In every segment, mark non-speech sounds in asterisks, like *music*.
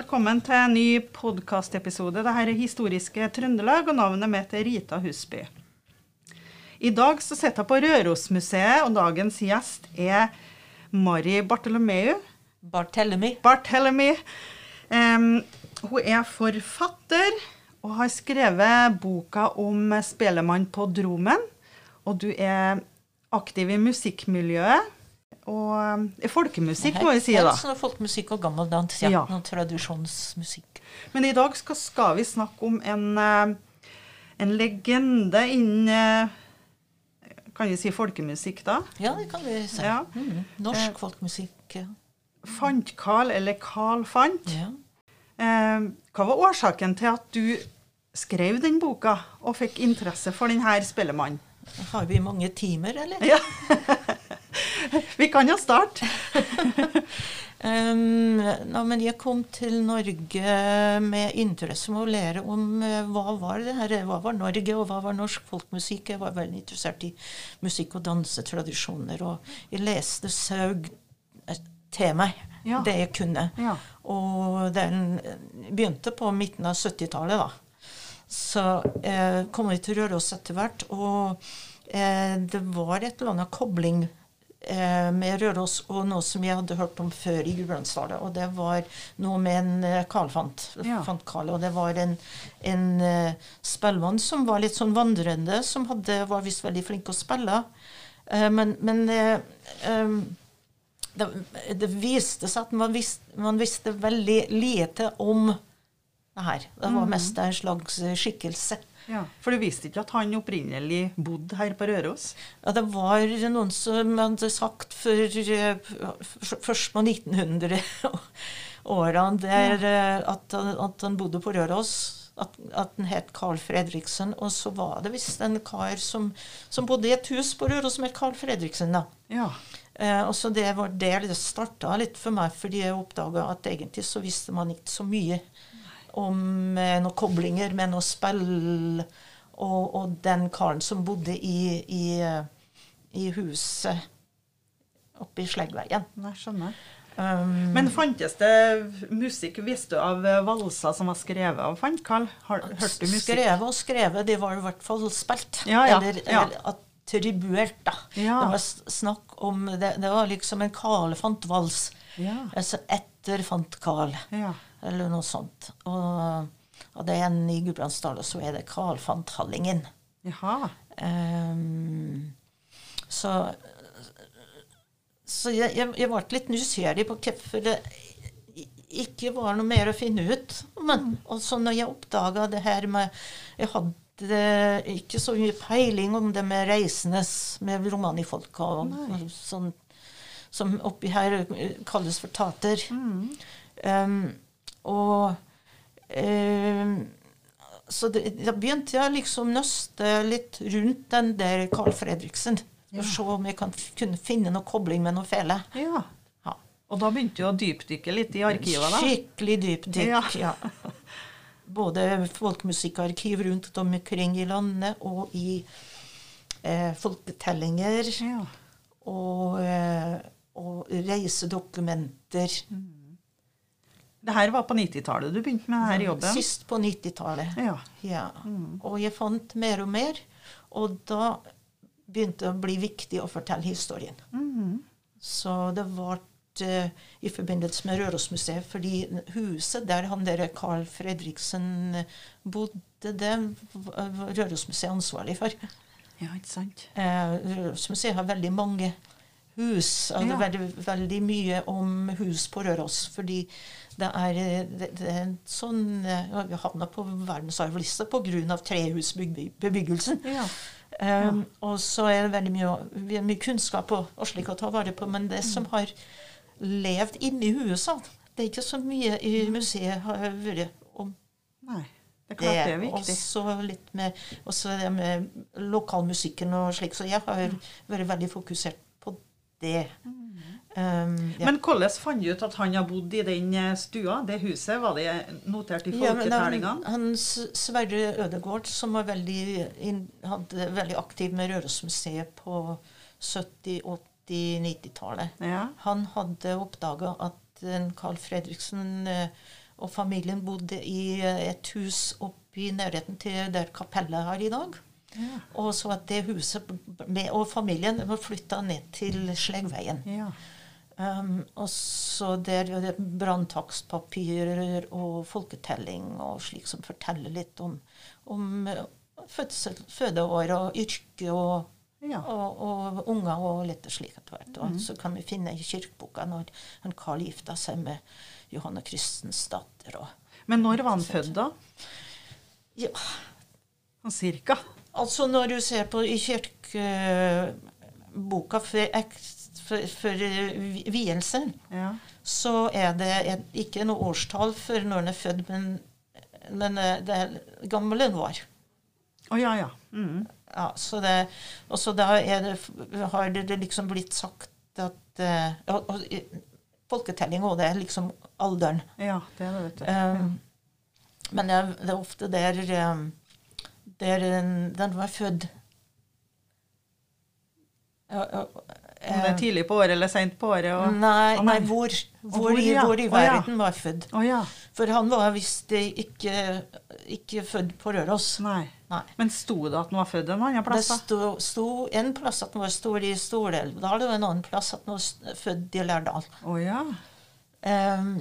Velkommen til en ny podkastepisode. Dette er Historiske Trøndelag, og navnet mitt er Rita Husby. I dag så sitter jeg på Rørosmuseet, og dagens gjest er Mari Bartolomeu. Barthelemy. Barthelemy. Um, hun er forfatter og har skrevet boka om Spelemann på Dromen. Og du er aktiv i musikkmiljøet og um, folkemusikk, må vi si da. Helt sånn folkemusikk og gammeldans. Ja. Ja. Noen tradisjonsmusikk. Men i dag skal, skal vi snakke om en, eh, en legende innen eh, Kan vi si folkemusikk, da? Ja, det kan vi si. Ja. Mm. Norsk folkemusikk. ja. Fant-Carl, eller Carl Fant. Ja. Eh, hva var årsaken til at du skrev den boka og fikk interesse for denne spillemannen? Har vi mange timer, eller? Ja. *laughs* *laughs* vi kan jo starte. *laughs* Um, no, men jeg kom til Norge med interesse med å lære om eh, hva var det her, hva var Norge, og hva var norsk folkmusikk. Jeg var veldig interessert i musikk- og dansetradisjoner, og jeg leste saug eh, til meg Ja. det jeg kunne. Ja. Og den begynte på midten av 70-tallet, da. Så eh, kom vi til Røros etter hvert, og eh, det var et eller annet kobling eh, med Røros og noe som jeg hadde hørt om før i Gudbrandsdalen. Og det var noe med en eh, Carl Fant. Ja. Fant Carl, og det var en, en eh, spellemann som var litt sånn vandrende, som hadde, var visst veldig flink å spille. Eh, men men eh, det, det viste seg at man visste, man visste veldig lite om det her. Det var mest en slags skikkelse. Ja. For du visste ikke at han opprinnelig bodde her på Røros? Ja, det var noen som hadde sagt for, eh, først på 1900-årene *laughs* der ja. at, han- at han bodde på Røros. At, at han het Carl Fredriksen. Og så var det visst en kar som, som bodde i et hus på Røros som het Carl Fredriksen. da. Ja. Eh, og så Det var der det starta litt for meg, fordi jeg oppdaga at egentlig så visste man ikke så mye om eh, noen koblinger med noe spill og, og den karen som bodde i, i, i huset oppe i Sleggveien. Jeg skjønner. Um, Men fantes det musikk Visste du av valser som var skrevet av fant, Karl? Hørte du musikk? skrevet og skrevet, de var i hvert fall spilt. Ja, ja, Eller, ja. eller attribuert, da. Ja. Det var snakk om Det, det var liksom en Karl fant vals. Ja. Altså etter fant Karl. Ja. Eller noe sånt. Og, og det er en i Gudbrandsdalen, så er det Carl van Tallingen. Jaha. Um, så så jeg, jeg, jeg ble litt nysgjerrig på hvorfor det ikke var noe mer å finne ut. Men også når jeg oppdaga det her med Jeg hadde ikke så mye peiling om det med reisendes med romanifolka og, og sånn som oppi her kalles for tater. Um, og eh, Så det, da begynte jeg liksom nøste litt rundt den der Carl Fredriksen. Og se om jeg kan, kunne finne noe kobling med noe fele. Ja. Ja. Og da begynte du å dypdykke litt i arkivet, da? Skikkelig dypdykk. Ja. Ja. *laughs* Både folkemusikkarkiv rundt omkring i landet og i eh, folketellinger. Ja. Og, eh, og reisedokumenter. Det her var på 90-tallet du begynte med denne jobben? Sist på 90-tallet. Ja. Ja. Og jeg fant mer og mer, og da begynte det å bli viktig å fortelle historien. Så det ble eh, i forbindelse med Rørosmuseet, fordi huset der han der Carl Fredriksen bodde, det var Rørosmuseet ansvarlig for. ja, ikke sant? Eh, Rørosmuseet har veldig mange hus. Ja. veldig, veldig mye om hus på Røros. Fordi det er, eh, det, det er en sånn eh, Vi havna på verdensarvlista pga. trehusbebyggelsen. Ja. Um, og så er det veldig mye, mye kunnskap og, og slik å ta vare på, men det som har levd inni USA, det er ikke så mye i museet har vært om Nei. Det er klart det er viktig. også litt med også det med lokalmusikken og slik, så jeg har vært veldig fokusert på det. Um, ja. Men hvordan fant du ut at han har bodd i den eh, stua, det huset? Var det notert i Ja, men han, folketellingene? han Sverre Ødegård, som var veldig, in, hadde veldig aktiv med Rørosmuseet på 70-, 80-, 90-tallet, Ja. han hadde oppdaga at en Carl Fredriksen eh, Og familien bodde i eh, et hus oppe i nærheten til der kapellet er i dag. Ja. Og så at det huset med, og familien var flytta ned til Sleggveien. Ja. Um, og så der er det branntakstpapirer og folketelling og slik som forteller litt om, om eh, fødsel, fødeår og yrke og, Ja. og, og unger og litt slik etter hvert. Og så kan vi finne i kirkeboka når han Karl gifta seg med Johanne Kristens datter. Og, Men når var han født, da? ja, Sånn cirka? altså når du ser på i kirkeboka for, ek- for, for eh, vielsen, Ja. så er det et, ikke noe årstall for når en er født, men, men eh, det er gammel en var. Å ja, ja. Mm. Ja, så det, og så da det, har det liksom blitt sagt at eh, og, og, Folketelling òg, det er liksom alderen. Ja, det er det, vet du. Um, Men det er, det er ofte der, der den var født. Om det er tidlig på året eller seint på året? Og... Nei, nei, hvor, hvor, hvor, i, ja. hvor i verden var født. Oh, ja. For han var visst ikke, ikke født på Røros. Nei. Nei. Men sto det at han var født en annen Det plass? Det sto, sto en plass at han var stor i Stor-Elvdal, og en annen plass at han var født i Lærdal. Oh, ja. Um,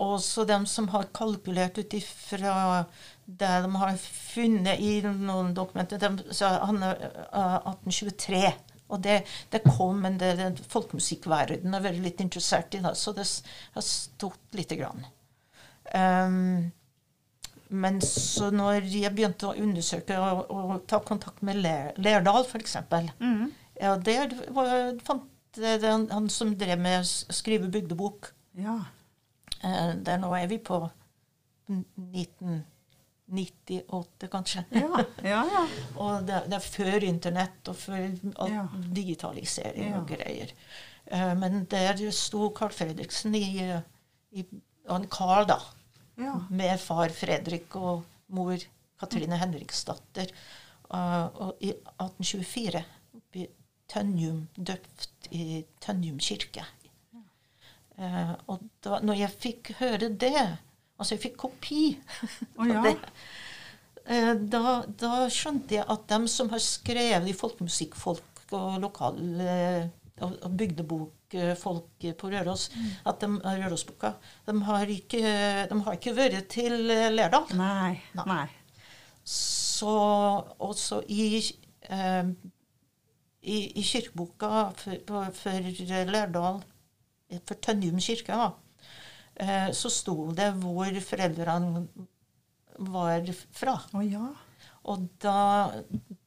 og så dem som har kalkulert ut ifra det de har funnet i noen dokumenter de, så Han er uh, 1823. Og det, det kom, men det, det folkemusikkverdenen er veldig litt interessert i det, så det har stått lite grann. Um, men så når jeg begynte å undersøke og, og ta kontakt med Ler, Lærdal, f.eks. Mm. Ja, der var, fant jeg han, han som drev med å skrive bygdebok. Ja. Eh, der nå er vi på 1998, kanskje. Ja, ja. ja. *laughs* Og det, det er før internett og før digitalisering og greier. Uh, men der sto Carl Fredriksen i, i og Carl, da, ja. med far Fredrik og mor Katrine Henriksdatter. Uh, og i 1824 oppe i Tønnjum, døpt i Tønjum kirke. Uh, og da når jeg fikk høre det, altså jeg fikk kopi *laughs* Oh, ja. *laughs* eh, da, da skjønte jeg at dem som har skrevet i folkemusikkfolk og lokale og, og bygdebokfolk på Røros, at de, Rørosboka, de har, ikke, de har ikke vært til eh, Lærdal. Nei. Nei. Så også i, eh, i, i kirkeboka for, for Lærdal, for Tønnjum kirke, da, eh, så sto det hvor foreldrene var fra. Å ja. Og da,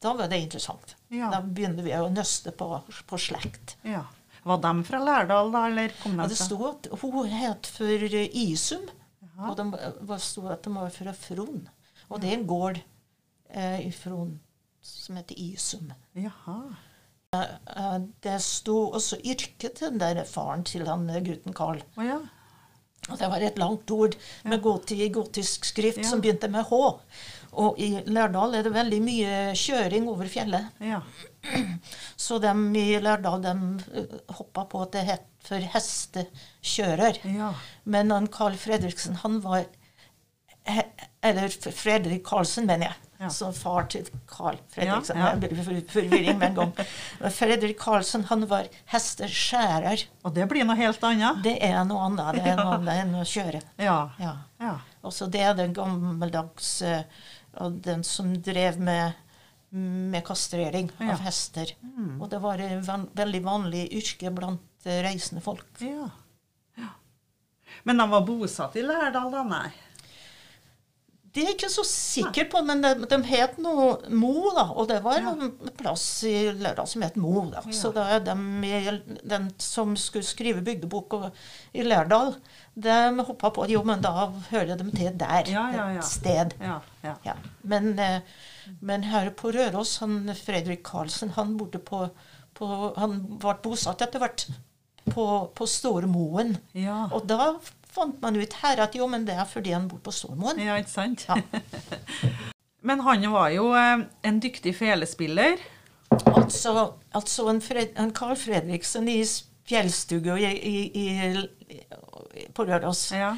da var det interessant. Ja. Da begynte vi å nøste på, på slekt. ja. Var de fra Lærdal, da, eller kom Ja, de det fra sto at hun het for Isum, Ja. og det sto at de var fra Fron. Og det er en gård eh, i Fron som heter Isum. Jaha. Eh, Det sto også yrket til den der faren til han eh, gutten Carl. Å ja. Og det var et langt ord med goti, gotisk skrift som begynte med H. Og i Lærdal er det veldig mye kjøring over fjellet. Ja. *clears throat* Så de i Lærdal de hoppa på at det het for hestekjører. Ja. Men han Carl Fredriksen, han var Eller Fredrik Karlsen, mener jeg. Ja. Som far til Carl Fredriksen. Ja, ja. Forvirring med en gang. *laughs* Fredrik Karlsen, han var hesteskjærer. Og det blir noe helt annet? Det er noe annet det er *laughs* noe annet enn å kjøre. Ja. Ja. Ja. Også det er den gammeldagse og den som drev med, med kastrering. Mm. av hester. Og det var et veldig vanlig yrke blant eh, reisende folk. ja. ja. Men de var bosatt i Lærdal, da? Nei. Det er jeg ikke så sikker på, men de, de het noe Mo, da. Og det var en plass i Lærdal som het Mo. da. Så da er de, den som skulle skrive bygdebok og- i Lærdal, de hoppa på Jo, men da hører de til der. Ja, ja, ja. Et sted. Ja. ja. Ja. Men, eh, men her på Røros, han Fredrik Karlsen, han bodde på, på Han ble bosatt etter hvert på, på Stormoen. Ja. Og da fant man ut her at jo, men det er fordi han bor på Stormoen. ja, ikke sant? Ja. *laughs* Men han var jo eh, en dyktig felespiller. Altså, altså en, Fred, en Carl Fredriksen i i, på Røros. Ja.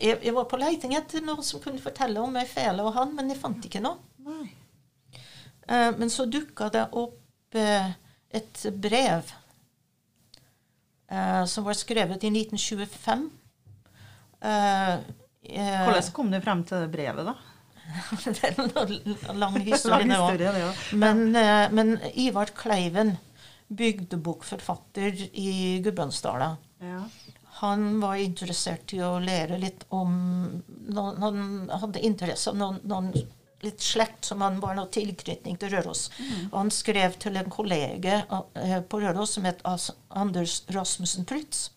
jeg, jeg var på leiting etter noen som kunne fortelle om ei fele og han, men jeg fant ikke noe. Eh, men så dukka det opp eh, et brev eh, som var skrevet i 1925. Eh, uh, Hvordan kom du frem til det brevet, da? *laughs* det er en lang *laughs* historie. Lang det historie, det òg. Men, uh, men Ivar Kleiven, bygdebokforfatter i Gudbrandsdala, Ja. han var interessert i å lære litt om noen, Han hadde interesse av noen, noen litt slekt som han var noe tilknytning til Røros. Og han skrev til en kollege på Røros som het Anders Rasmussen Prytz.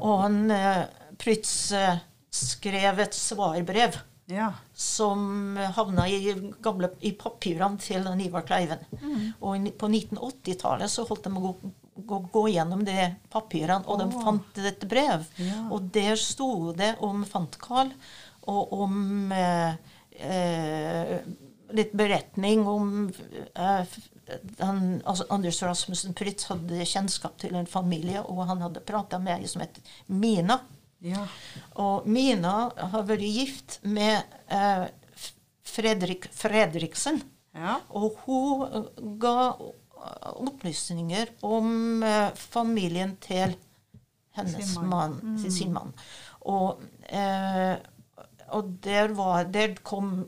Og han eh, Prytz eh, skrev et svarbrev ja. som havna i, gamle, i papirene til den Ivar Kleiven. Og i- på 1980-tallet så holdt de å gå, gå, gå gjennom de papirene, og de fant et brev. Ja. Og der sto det om Fantkarl, og om eh, eh, litt beretning om eh, han, altså Anders Rasmussen Pritz hadde kjennskap til en familie, og han hadde prata med ei som het Mina. Ja. Og Mina har vært gift med eh, Fredrik Fredriksen. ja. Og hun eh, ga opplysninger om eh, familien til hennes mann. Sin, sin mann. Og, eh, og der, var, der kom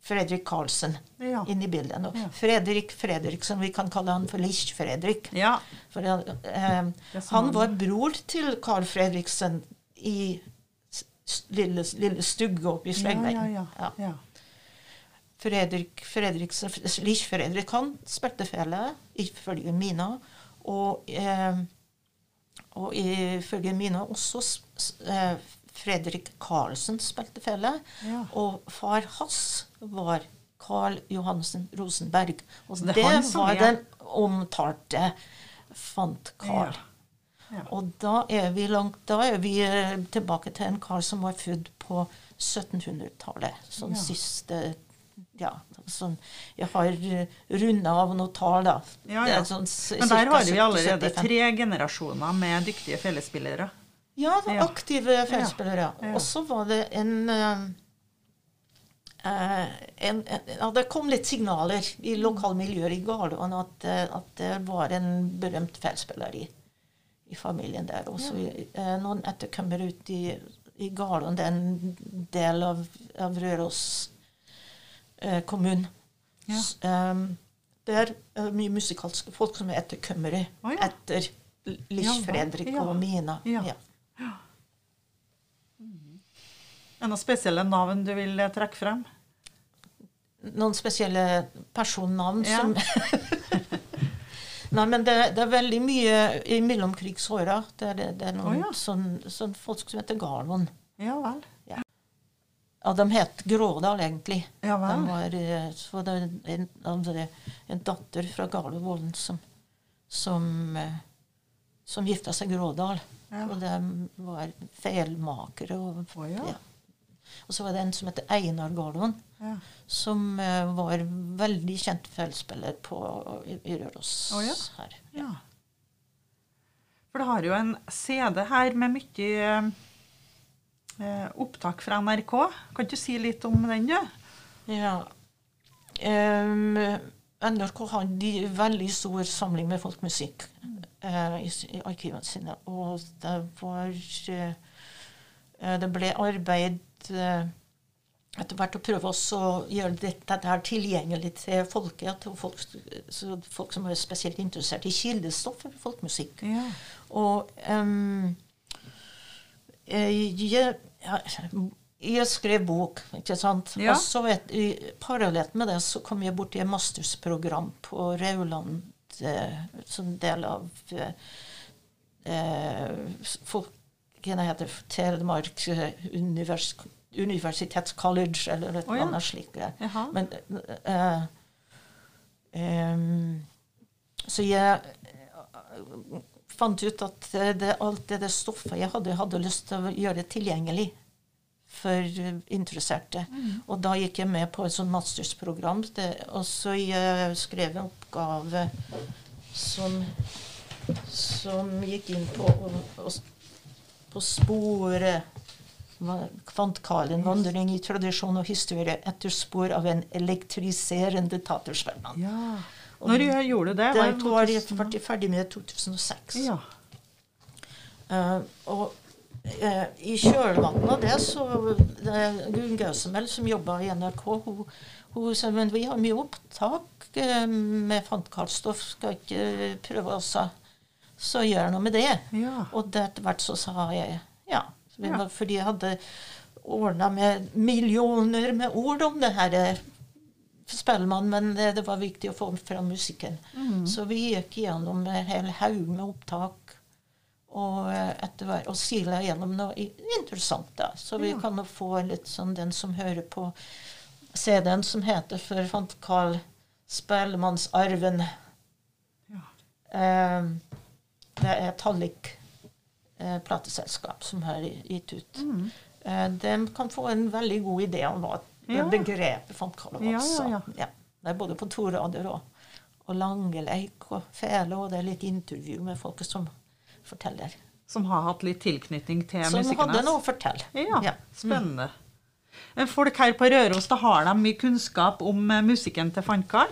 Fredrik Karlsen Ja. inn i bildet. Ja. Fredrik Fredriksen, vi kan kalle han for Lich-Fredrik. ja. For han, eh, han var bror til Carl Fredriksen i lille, lille stugge oppe i Ja, ja. Fredrik Fredriksen, Lich Fredrik, han spilte fele, ifølge Mina. Og, eh, og ifølge Mina også eh, Fredrik Karlsen spilte fele. Og far hans var Carl Johansen Rosenberg. Og det, det var den omtalte fant Carl. Ja. Og da er vi langt, da er vi eh, tilbake til en kar som var født på 1700-tallet. Sånn Ja. siste Ja, sånn Jeg har runda av noen tall, da. Ja, ja. sånn Men der har vi allerede 70-75. tre generasjoner med dyktige fellesspillere. Ja, Ja. aktive fellesspillere. Ja. Og så var det en, eh, eh, en, en Ja, det kom litt signaler i lokalmiljøet i Garlån at, eh, at det var en berømt feilspiller i, i familien der. Og så eh, noen etterkommere ut i, i Garlån, det er en del av, av Røros eh, kommune. Ja. Em, der er mye musikalske folk som er etterkommere oh, ja. etter Ja. Fredrik Ja. og Mina. Ja. Ja. Er det noen spesielle navn du vil eh, trekke frem? noen spesielle personnavn Ja. som *laughs* Nei, men det, det er veldig mye i mellomkrigsåra. Det, det, det er noen oh, ja. sånn, sånn folk som heter Garvon. Ja vel. Ja, de het Grådal, egentlig. Ja De vel. var, eh, var det en, en, en datter fra Garlovollen som, som, eh, som gifta seg Grådal. Ja. Og de var feilmakere. Og, Å, ja. Og så var det en som heter Einar Garlon. Ja. som eh, var veldig kjent feltspiller på, i, i Røros oh, ja. her. ja. For det har jo en CD her med mye eh, opptak fra NRK. Kan ikke du si litt om den, du? Ja. Um, NRK har en veldig stor samling med folkmusikk eh, i, i arkivene sine. Og det var eh, eh, Det ble arbeid eh, etter hvert å prøve også å gjøre dette, her tilgjengelig til folket. Til folk, så folk som er spesielt interessert i kildestoff eller folkmusikk. Ja. Og um, jeg, jeg skrev bok, ikke sant. Ja. Og så et, i, parallelt med det så kom jeg borti et mastersprogram på Rauland eh, som del av eh, eh, Folkene heter Telemark eh, univers, universitetscollege, eller et oh, ja. annet slikt. Men uh, um, Så jeg fant ut at det, alt det, det stoffet jeg hadde, jeg hadde lyst til å gjøre tilgjengelig for interesserte. interesserte. Og da gikk jeg med på et sånt mastersprogram. Det, og så jeg skrev en oppgave som, som gikk inn på å, å, på sporet Kvantkarl, en vandring i tradisjon og historie etter spor av en elektriserende tatersvermann. Ja. Når gjorde det? det? Det var jeg ferdig, ferdig med i 2006. Ja. Uh, og uh, i kjølvannet av det så det Gunn Gausemel, som jobba i NRK, hun, hun sa men vi har mye opptak eh, med fantkalstoff, skal ikke prøve oss å så gjør jeg noe med det. Ja. Og etter hvert så sa jeg ja. Ja. Fordi jeg hadde ordna med millioner med ord om det her eh, Spellemann, men det, det var viktig å få fram musikken. Mm. Så vi gikk gjennom en hel haug med opptak. Og eh, etter hvert, og sila gjennom noe interessant, da. Så vi Ja. kan jo få litt sånn den som hører på CD-en som heter for Fant Carl Spellemannsarven. Ja. Eh, det er Tallik eh, plateselskap som har gitt ut. Mm. Eh, de kan få en veldig god idé om hva Ja. begrepet Fant var. Ja, ja, ja. Det er både på to rader og, og langeleik og fele, og det er litt intervju med folk som forteller. Som har hatt litt tilknytning til musikken? Som hadde noe å fortelle. Ja, Ja. spennende. Mm. Folk her på Røros, da har de mye kunnskap om eh, musikken til Fantkarl?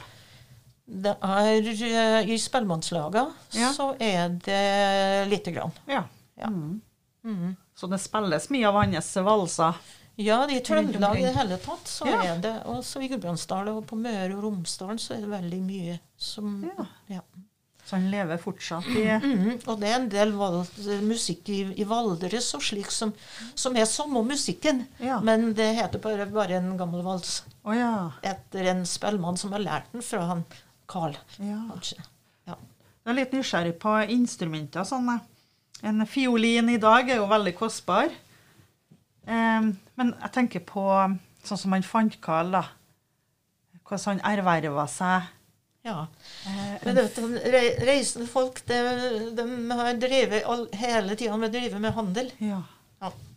Det er eh, I spellemannslagene Ja. så er det lite grann. Ja. Ja. Mm. Mm. Så det spilles mye av hans valser? Ja, i Trøndelag i det hele tatt så Ja. er det Også i Gudbrandsdalen og på Møre og Romsdalen så er det veldig mye som Ja. Så han lever fortsatt i Mhm, Og det er en del musikk i, i Valdres og slik som, som er samme musikken. Ja. Men det heter bare, bare en gammel vals Oh, ja. etter en spellemann som har lært den fra han Carl, ja. kanskje. Ja. Jeg er litt nysgjerrig på instrumenter. Sånn. En fiolin i dag er jo veldig kostbar. Um, men jeg tenker på sånn som han Fantkarl, da. Hvordan han erverva seg ja. eh, Men vet, reisende folk de, de har drevet hele tida med, med handel. Ja.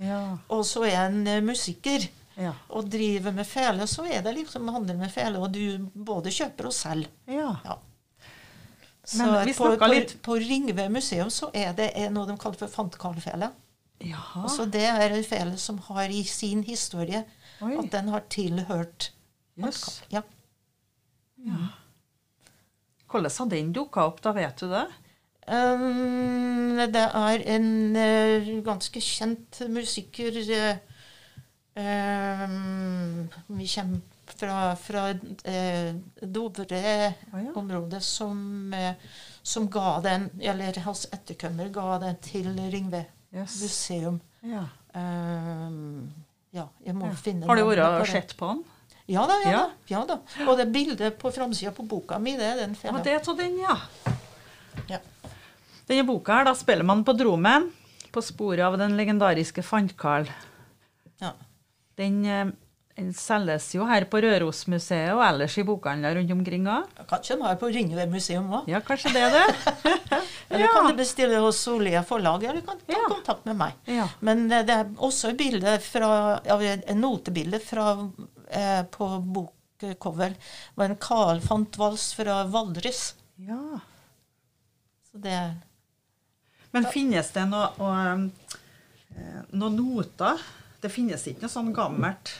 Ja. Og så er en eh, musiker Ja. og driver med fele, så er det liksom handel med fele, og du både kjøper og selger. ja. Ja. Så Men på, på, litt- på Ringve museum så er det noe de kaller for fantkarlfele. Så det er en fele som har i sin historie Oi. at den har tilhørt yes. Ja. Ja. Hvordan har den dukka opp, da? Vet du det? Um, det er en uh, ganske kjent musiker eh, um, Vi kommer fra, fra uh, Dovre-området oh, ja. som, eh, som ga den, eller hans etterkommer ga den til Ringve Yes. museum. Ja. Um, ja, jeg må Ja. finne Har du vært og sett på den? Ja da, ja, Ja. da. ja da. Og det bildet på framsida på boka mi, det er den Ja, det er den, ja. Ja. Denne boka her, da spiller man på Dromen, på sporet av den legendariske Fantkarl. Ja. Den, eh, den selges jo her på Rørosmuseet og ellers i bokhandler rundt omkring òg. Kanskje den har på Ringve museum òg. Ja, kanskje det er det. *laughs* Eller kan du bestille hos Solia forlag, eller kan ta Ja. kontakt med meg. Ja. Men eh, det er også bilde fra, av en notebilde fra, eh, på bokcover. Det var en Carl Fantvals fra Valdres. ja. Så det Men finnes det noe, eh, noen noter? Det finnes ikke noe sånn gammelt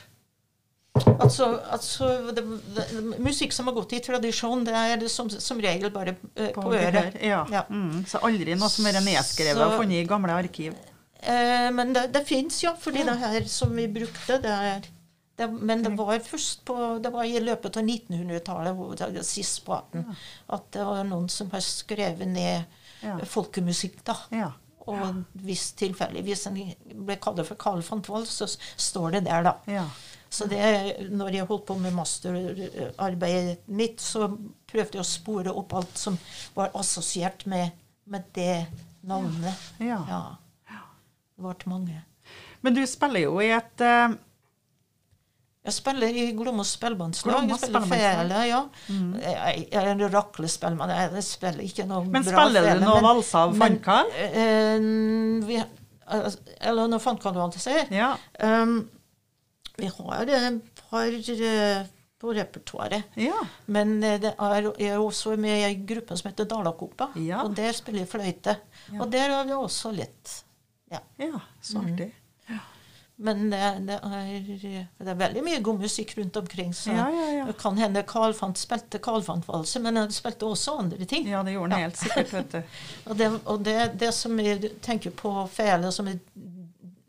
Altså, altså det, det, musikk som har gått i tradisjon, det er som, som regel bare eh, på, øret. Ja. Ja. Mm, så aldri noe som er nedskrevet Så- og funnet i gamle arkiv? Eh, men det, det fins, ja. Fordi det her som vi brukte, det er det, Men det var først på Det var i løpet av 1900-tallet, sist på 18, at det var noen som har skrevet ned Ja. folkemusikk, da. Ja. Og hvis tilfeldig Hvis en ble kalt for Carl von Tvold, så står det der, da. ja. Så det, når jeg holdt på med masterarbeidet mitt, så prøvde jeg å spore opp alt som var assosiert med, med det navnet. Ja. Ja. Det ble mange. Men du spiller jo i et eh, Jeg spiller i Glåmos spellemannslag. Jeg spiller fele, ja. Jeg jeg er en raklespellemann. Jeg spiller ikke noe Men bra spiller fele, du noe valser av men, Fantkarl? eh, vi, altså, eller noe jeg sier. Ja. Um, vi har et par uh, på repertoaret. ja. Men eh, det er, jeg er også med i ei gruppe som heter Dalakopa. Ja. Og der spiller jeg fløyte. Og der har vi også litt. Ja. Ja, så artig. Men det, det, er, det er veldig mye god musikk rundt omkring. Så Ja, ja, ja. det kan hende Carl Fant spilte Carl Fant-valse, men han spilte også andre ting. Ja, det gjorde han helt sikkert, vet du. *laughs* Og det, og det, det som jeg tenker på fele som et,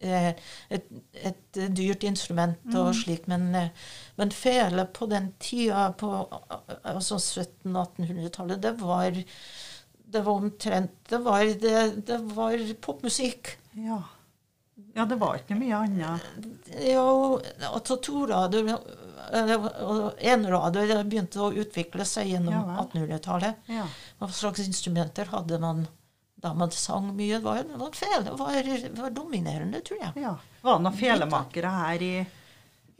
eh, et, et dyrt instrument og Mm. slik, men, eh, men fele på den tida, på altså 1700-1800-tallet, det var det var omtrent Det var, det, det var popmusikk. Ja. Ja, det var ikke mye annet. Ja, altså torader og enrader det begynte å utvikle seg gjennom Ja 1800-tallet. Ja. Hva slags instrumenter hadde man da man sang mye? Det var, var, var, var dominerende, tror jeg. ja. Var det noen felemakere her i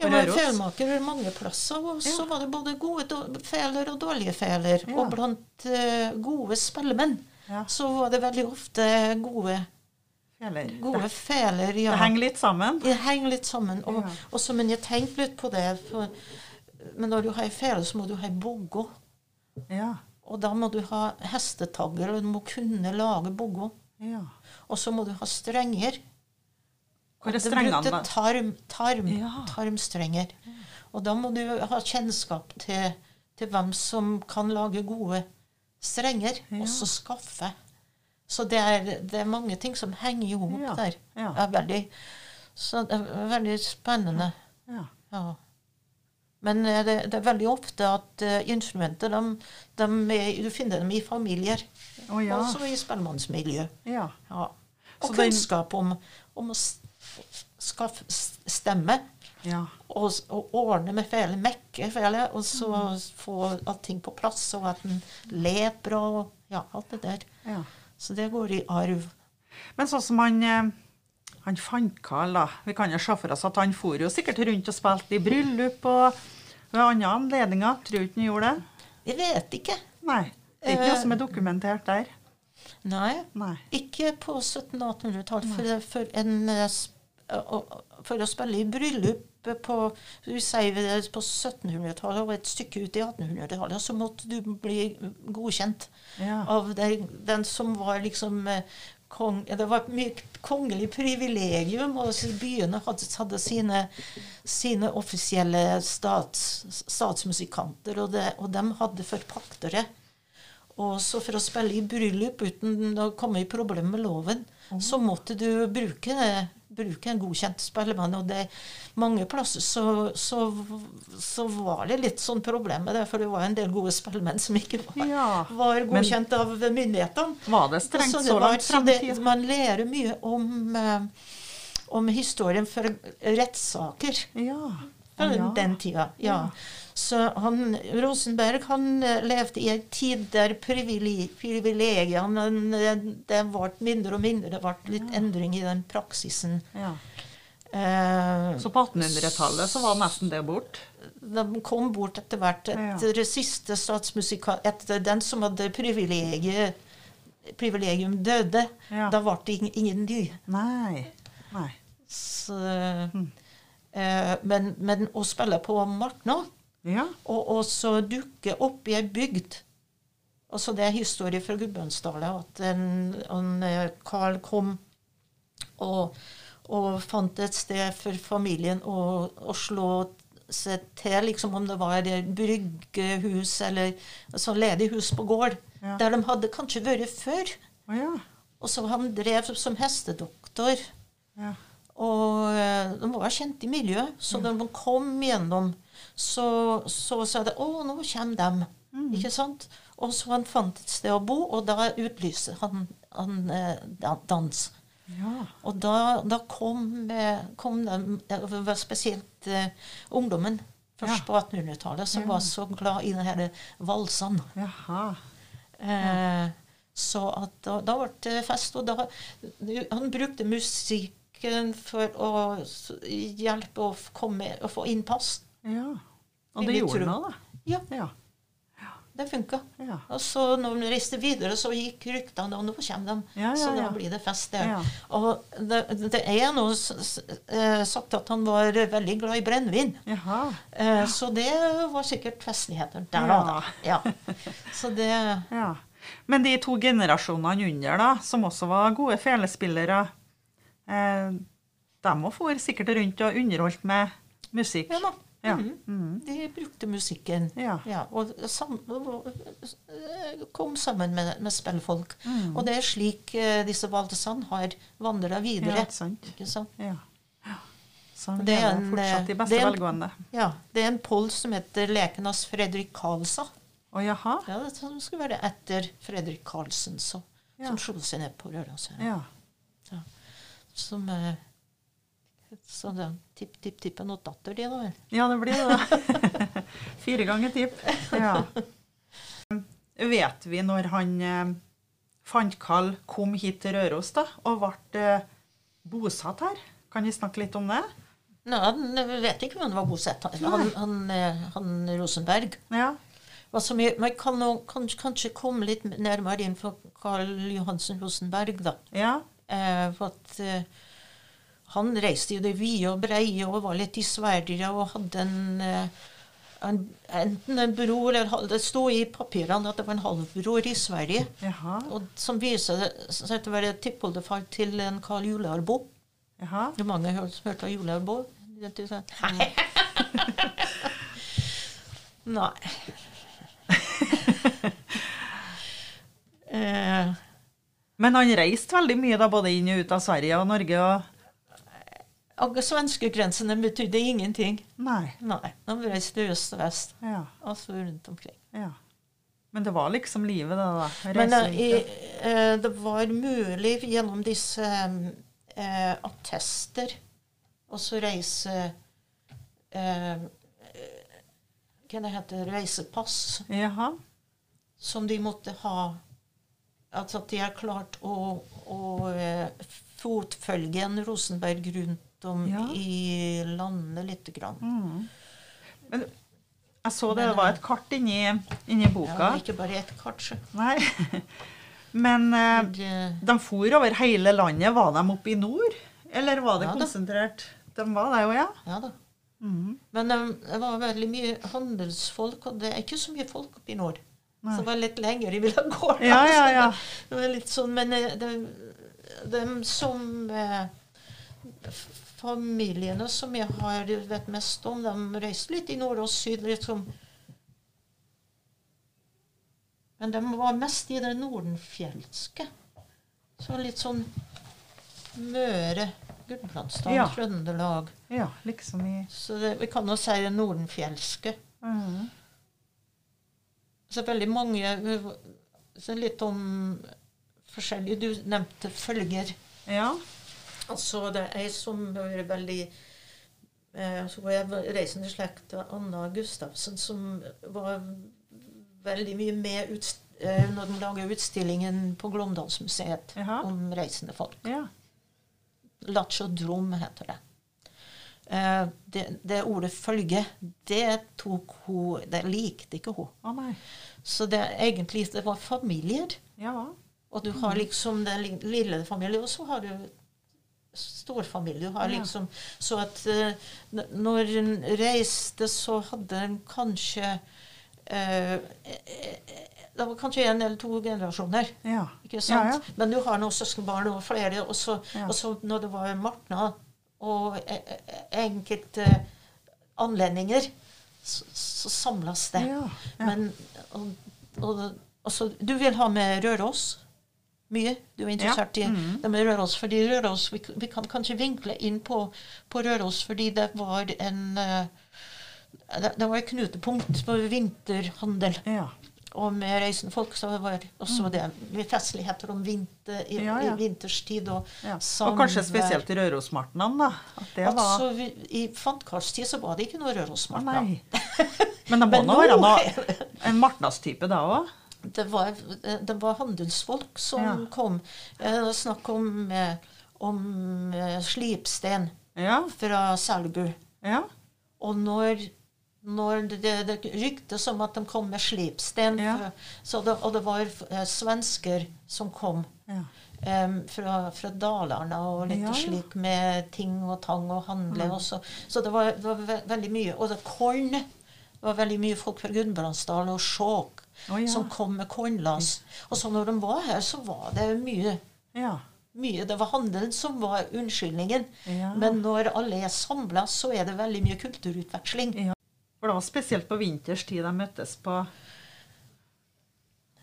ja, var Røros? mange plasser, og så Ja. var det både gode feler og dårlige feler. Ja. Og blant uh, gode spellemenn Ja. så var det veldig ofte gode, Feler. gode feler. Ja. det henger litt sammen. Det henger litt sammen. Og, Ja. og så, men jeg tenkte litt på det. For, men når du har fele, så må du ha ei boggo. Ja. Og da må du ha hestetagger, og du må kunne lage boggo. ja. Og så må du ha strenger. Hvor er strengene? brukte da? Tarm, tarm, Ja. tarmstrenger. Og da må du ha kjennskap til, til hvem som kan lage gode strenger, og så skaffe. Så det er, det er mange ting som henger i hop Ja. der. Ja. Det veldig, så det er veldig spennende. Ja. Ja. Men eh, det, det er veldig ofte at uh, instrumenter de, de er, Du finner dem i familier. Oh, ja. Også i spellemannsmiljø. ja. Ja. Og kunnskap om, om å skaffe stemme. Ja. Og, og ordne med fele, mekke fele, og så få allting på plass, og at den ler bra. og Ja, alt det der. ja. Så det går i arv. Men sånn som han eh, han Fann-Karl, da. Vi kan jo se for oss at han for jo sikkert rundt og spilte i bryllup og ved andre anledninger. Tror du ikke han gjorde det? Jeg vet ikke. Nei. Det er ikke noe som er dokumentert der. Nei. Nei. Ikke på 1700-1800-tallet. For, for, eh, for å spille i bryllup på, vi sier på 1700-tallet og et stykke ut i 1800-tallet, så måtte du bli godkjent Ja. av den, den som var liksom eh, kong, Det var mye kongelig privilegium, og byene hadde, hadde sine, sine offisielle stats, statsmusikanter, og, det, og de hadde forpaktere. Og så for å spille i bryllup uten å komme i problemer med loven, så måtte du bruke, bruke en godkjent spellemann. Og det, mange plasser så, så, så var det litt sånn problem med det, for det var en del gode spellemenn som ikke var, Ja, var godkjent av myndighetene. Var det strengt Så det var- langt så i det. Man lærer mye om, eh, om historien for rettssaker. Ja. Ja. den tida. Ja. Så han, Rosenberg han eh, levde i en tid der privile- privilegiene eh, det ble mindre og mindre. Det ble litt endring i den praksisen. ja. Eh, Så på 1800-tallet så var nesten det bort? de kom bort etter hvert. Etter det siste statsmusikal... Etter den som hadde privilegiet, privilegium, døde. Ja. Da ble det ingen, ingen ny. Nei. Nei. Så, Hm. eh, men, men å spille på Martna Ja. Og og så dukke opp i ei bygd. Altså Det er historie fra Gudbrandsdalen at en, en, eh, Carl kom og, og fant et sted for familien å, å slå seg til, liksom om det var et bryggehus eller altså ledig hus på gård, Ja. der de hadde kanskje vært før. Ja. Og så han drev som hestedoktor. ja. Og eh, de var kjent i miljøet, så de kom gjennom, så, så sa det 'Å, nå kommer de'. Ikke sant? Og så han fant et sted å bo, og da utlyste han, han eh, dans. Ja. Og da, da kom, eh, kom de, var spesielt eh, ungdommen først Ja. på 1800-tallet, som Ja. var så glad i denne her valsene. Jaha. Eh, så at da, da ble det fest, og da Han brukte musikken for å hjelpe å komme, å få innpass. Ja. Og det gjorde han, da? Ja, Ja. det funka. Ja. Og så når vi reiste videre, så gikk ryktene, og nå kommer de. Ja, ja, Så da blir det fest der. Ja. Og det, det er nå eh, sagt at han var veldig glad i brennevin. Eh, Så det var sikkert festligheter der, da. Ja. Så det *laughs* Ja. Men de to generasjonene under, da, som også var gode felespillere, eh, De må for sikkert rundt og underholdt med musikk. Ja da. Ja. Mm. De brukte musikken. Ja. og sam, og kom sammen med, med spillfolk. Mm. Og det er slik eh, disse valdesene har vandra videre. ikke sant? Ikke sant? Ja. ja. Så Det er en, fortsatt i beste det er en- velgående. Ja, Det er en poll som heter Lekenas Fredrik Karlsa. Å jaha? Ja, det skulle være etter Fredrik Karlsen, så, Ja. som slo seg ned på Røros. Ja. Som eh, Så da, tipp-tipp-tippen og datter, de, da. vel? ja, det blir det, da. *laughs* Fire ganger tipp. Ja. Vet vi når han eh, Fantkall kom hit til Røros da, og ble eh, bosatt her? Kan vi snakke litt om det? Nei, jeg vet ikke om han var bosatt her. Han, han, eh, han Rosenberg. Ja. Altså, vi kan kanskje komme litt nærmere inn for Karl Johansen Rosenberg, da. Ja. Eh, for at eh, han reiste i det vide og breie og var litt i Sverige og hadde en, eh, en Enten en bror eller Det sto i papirene at det var en halvbror i Sverige. Jaha. Og som viser seg å være tippoldefar til en Karl Julearbo. Jaha. Det er mange har hørt av Julearbo. Sånn? Nei. *laughs* *laughs* eh, Men han reiste veldig mye da, både inn og ut av Sverige og Norge og Svenskegrensene betydde ingenting. Nei. Nei, de reiste øst og vest. Ja. Altså rundt omkring. ja. Men det var liksom livet, da? da. Men eh, i, eh, det var mulig gjennom disse uh, attester og så reise Hva det heter Reisepass Jaha. som de måtte ha. Altså at de har klart å, å fotfølge en Rosenberg rundt om Ja. i landet lite grann. Mm. Men jeg så det, det var et kart inni, inni Ja, boka. ikke bare ett kart, så. Nei. *laughs* Men eh, Det- de for over hele landet. Var de oppe i nord? Eller var det Ja konsentrert? De var det jo, ja. Ja da. Mm. Men um, det var veldig mye handelsfolk, og det er ikke så mye folk oppe i nord. Nei. Så det var litt lenger de ville gå. *laughs* Ja, ja, ja. Det var litt sånn, Men de, de som eh, Familiene som jeg har vet mest om, de reiste litt i nord og syd. liksom. Men de var mest i det nordenfjelske. Så litt sånn Møre, Gudbrandsdalen, Ja. Trøndelag. Ja, liksom i Så det, vi kan jo si det nordenfjelske. Mm. Så veldig mange så Litt om forskjellige Du nevnte følger. Ja. Altså, det er ei som er veldig eh, Så var jeg reisende i slekt av Anna Gustavsen, som var veldig mye med ut, eh, når de laga utstillingen på Glåmdalsmuseet Jaha. om reisende folk. ja. Lachodrom heter det. Eh, det. Det ordet 'følge', det tok hun Det likte ikke hun. Å nei. Så det egentlig det var familier. Ja. Og du har liksom den lille familien, og så har du storfamilie. Du har liksom, så at eh, når hun reiste, så hadde hun kanskje eh, eh, Det var kanskje en eller to generasjoner. Ja. Ikke sant? Ja, ja. Men du har noen søskenbarn og flere. Og så, og så når det var martna og enkelte anledninger, så, så samles det. Men og, og, altså, Du vil ha med Røros mye? Du er interessert i mhm. det med Røros? Fordi Røros, vi, vi kan kanskje vinkle inn på, på Røros fordi det var en eh, det, det var et knutepunkt for vinterhandel. Ja. Og med reisende folk så var også det med festligheter om vinter, i, Mm. Ja, ja. i vinterstid. Og, ja. Og kanskje spesielt i Rørosmartnan, da. At det var Altså, vi, I fantkarstid så var det ikke noe Rørosmartnan. Rørosmartna. *laughs* Men det må *laughs* nå være noe, en martnadstype da òg? Det var, det var handelsfolk som Ja. kom. Eh, snakk om, eh, om eh, slipsten Ja. fra Selbu. Ja. Og når, når det, det ryktes om at de kom med slipsten fra, så det, Og det var eh, svensker som kom ja. em, fra, fra Dalarna og litt slik med ting og tang og handle. Og så, så det var, var ve veldig mye. Og det korn var veldig mye folk fra Gudbrandsdalen og Skjåk Å, ja. som kom med kornlass. Og så når de var her, så var det mye ja. mye Det var handelen som var unnskyldningen. Ja. Men når alle er samla, så er det veldig mye kulturutveksling. For det var spesielt på vinterstid de møttes på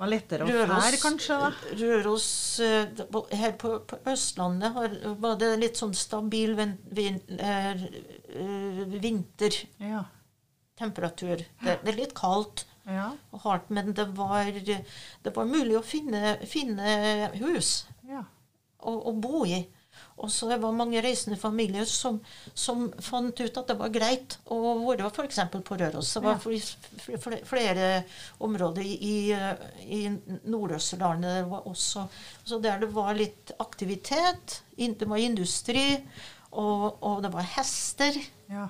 var lettere å fære, kanskje? da? Røros eh, Her på, på Østlandet har, var det litt sånn stabil vin, vin, er, vinter. Ja. Temperatur. Det, det er litt kaldt Ja. og hardt, men det var, det var mulig å finne, finne hus ja. å, bo i. Og så det var mange reisende familier som, som fant ut at det var greit å være f.eks. på Røros. Det var Ja. fl- fl- fl- flere områder i, i, Nord-Østerdalen også så der det var litt aktivitet. Det var industri, og, og det var hester. ja.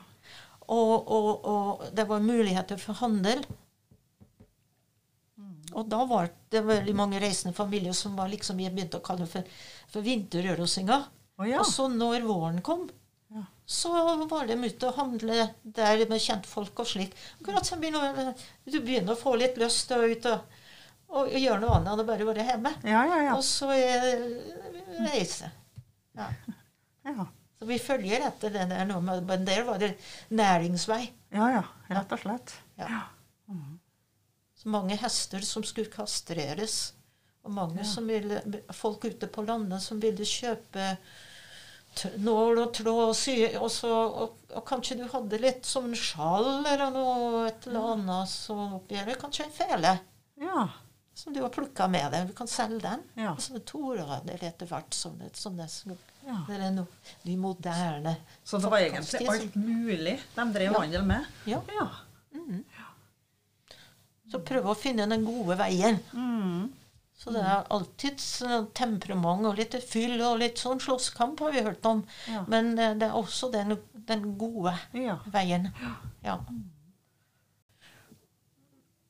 Og, og, og det var muligheter for handel. Og da var det veldig mange reisende familier som var liksom vi begynte å kalle for, for vinterrørosinger. Oh, ja. Og så når våren kom, Ja. så var de ute og handle der med kjentfolk og slik. Akkurat som begynner, du begynner å få litt lyst til å ut og, og gjøre noe annet enn å bare være hjemme. Ja, ja, ja. Og så reise. Ja. *laughs* Ja, Så vi følger etter det der nå, men der var det næringsvei. ja. ja rett og slett. Ja. Så mange hester som skulle kastreres. Og mange som ville, folk ute på landet som ville kjøpe nål og tråd og sy. Og, så, og, og kanskje du hadde litt som en sjal eller noe et eller annet så oppi. Kanskje en fele Ja. som du har plukka med deg. Du kan selge den. Ja. Og så torer det etter hvert sånne, sånne som- Ja. Det er no, de moderne Så det var egentlig alt mulig de drev Ja. handel med? Ja. Ja. Så prøve å finne den gode veien. Mm. Så det er alltid sånn temperament og litt fyll og litt sånn slåsskamp har vi hørt om. Ja. Men eh, det er også den, den gode Ja. veien. Ja.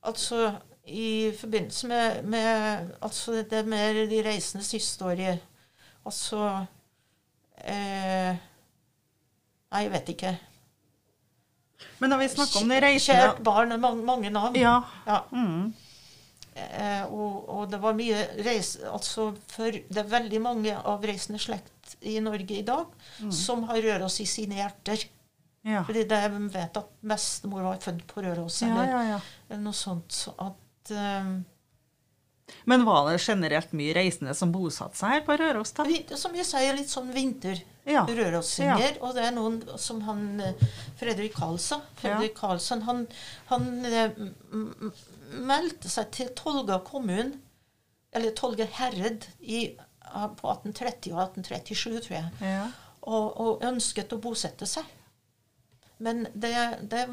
Altså i forbindelse med, med altså det med de reisendes historie Altså eh, Nei, jeg vet ikke. Men når vi snakker om de Kjært barn er mange, navn. Ja. Ja. Mm. Eh, og, og det var mye reis... Altså for det er veldig mange av reisende slekt i Norge i dag som har Røros i sine hjerter. Ja. Fordi de vet at bestemor var født på Røros, eller, ja, ja. eller noe sånt. Så at eh, Men var det generelt mye reisende som bosatte seg her på Røros, da? Som jeg sier, litt sånn vinter. Ja. Rørosinger. Og det er noen som han eh, Fredrik Karlsson. Fredrik Karlsson han, han eh, meldte seg til Tolga kommune, eller Tolga herred, i, ah, på 1830 og 1837, tror jeg. Ja. Og, og ønsket å bosette seg. Men det, det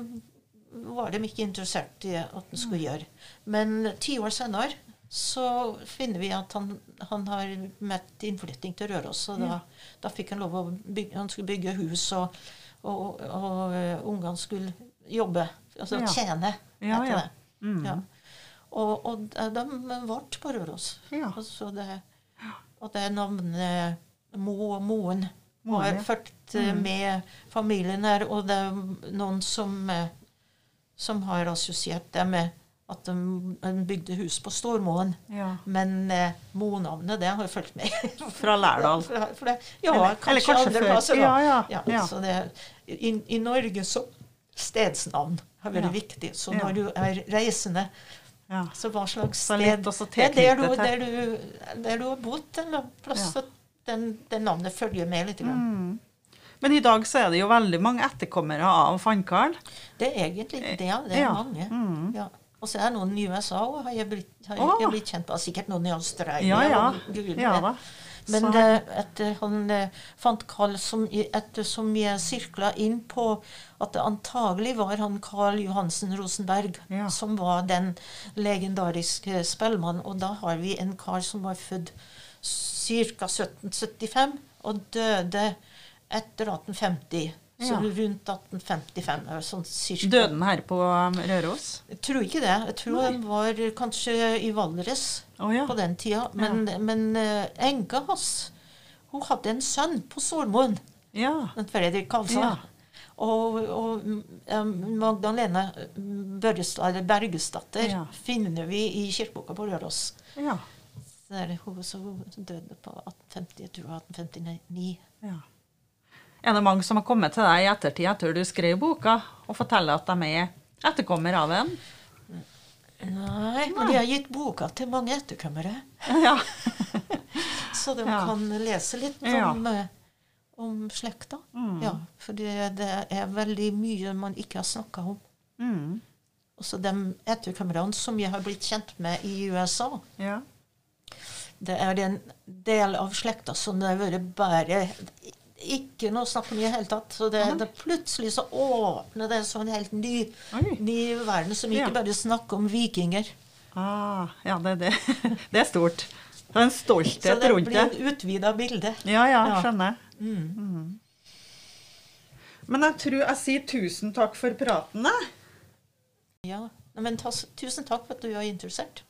var de ikke interessert i at han skulle gjøre. Men ti år senere så finner vi at han, han har møtt innflytting til Røros. Og da, da fikk han lov å bygge, han skulle bygge hus, og, og, og, og ungene skulle jobbe. Altså Ja. tjene Ja, etter ja. det. Mm. Ja. Og, de ble på Røros. Ja. Altså det, og det navnet Mo og Moen var født eh, med familien her, og det er noen som, eh, som har assosiert det med at de, de bygde hus på Stormoen. ja. Men eh, Mo-navnet, det har jo fulgt med. *laughs* Fra Lærdal. For det, ja, Eller- kanskje, eller kanskje andre plasser. Ja, ja, Ja, ja. Så det, i, I Norge så stedsnavn har vært Ja. viktig. Så Ja. når du er reisende, Ja. så hva slags sted Det er der du, der, du, der du har bodd, eller plass Ja. den, den navnet følger med litt. Mm. Men i dag så er det jo veldig mange etterkommere av Fann-Karl. Det er egentlig det. ja, Det er Ja. mange. Mm. Ja. Og så er det noen i USA òg, har jeg blitt, har Å. jeg blitt kjent med. Sikkert noen i Australia. Ja, ja. gud Ja da. Men etter han eh, fant Carl som, så jeg sirkla inn på at det antagelig var han Carl Johansen Rosenberg Ja. som var den legendariske spellemannen. Og da har vi en kar som var født ca. 1775 og døde etter 1850. Så Ja. rundt 1855. eller Sånn cirka. Døden her på um, Røros? Jeg tror ikke det. Jeg tror den var kanskje i Valdres oh, ja. på den tida. Men, men uh, enka hans hun hadde en sønn på Solmoen, Ja. den Fredrik Kalsa. Ja. Og, og mm, Magdalene mm, Bergesdatter Ja. finner vi i kirkeboka på Røros. ja. Der hun så døde på 1850, jeg tror 1859. Ja. Er det mange som har kommet til deg i ettertid etter du skrev boka, og forteller at de er etterkommer av en? Nei, men de har gitt boka til mange etterkommere. Ja. *laughs* Så de Ja. kan lese litt om, ja. om slekta. Mm. Ja, for det, det er veldig mye man ikke har snakka om. Mm. Også de etterkommerne som jeg har blitt kjent med i USA. ja. Det er en del av slekta som det har vært bare ikke noe snakk om i det hele tatt. Så det, det plutselig så åpner det en sånn helt ny, ny verden som ikke Ja. bare snakker om vikinger. Ah, ja, det, det. *laughs* det er stort. Det er en stolthet rundt det Så det blir et utvida bilde. Ja, ja, skjønner. Mm. Men jeg tror jeg sier tusen takk for praten, jeg. Ja. Men tusen takk for at du er interessert.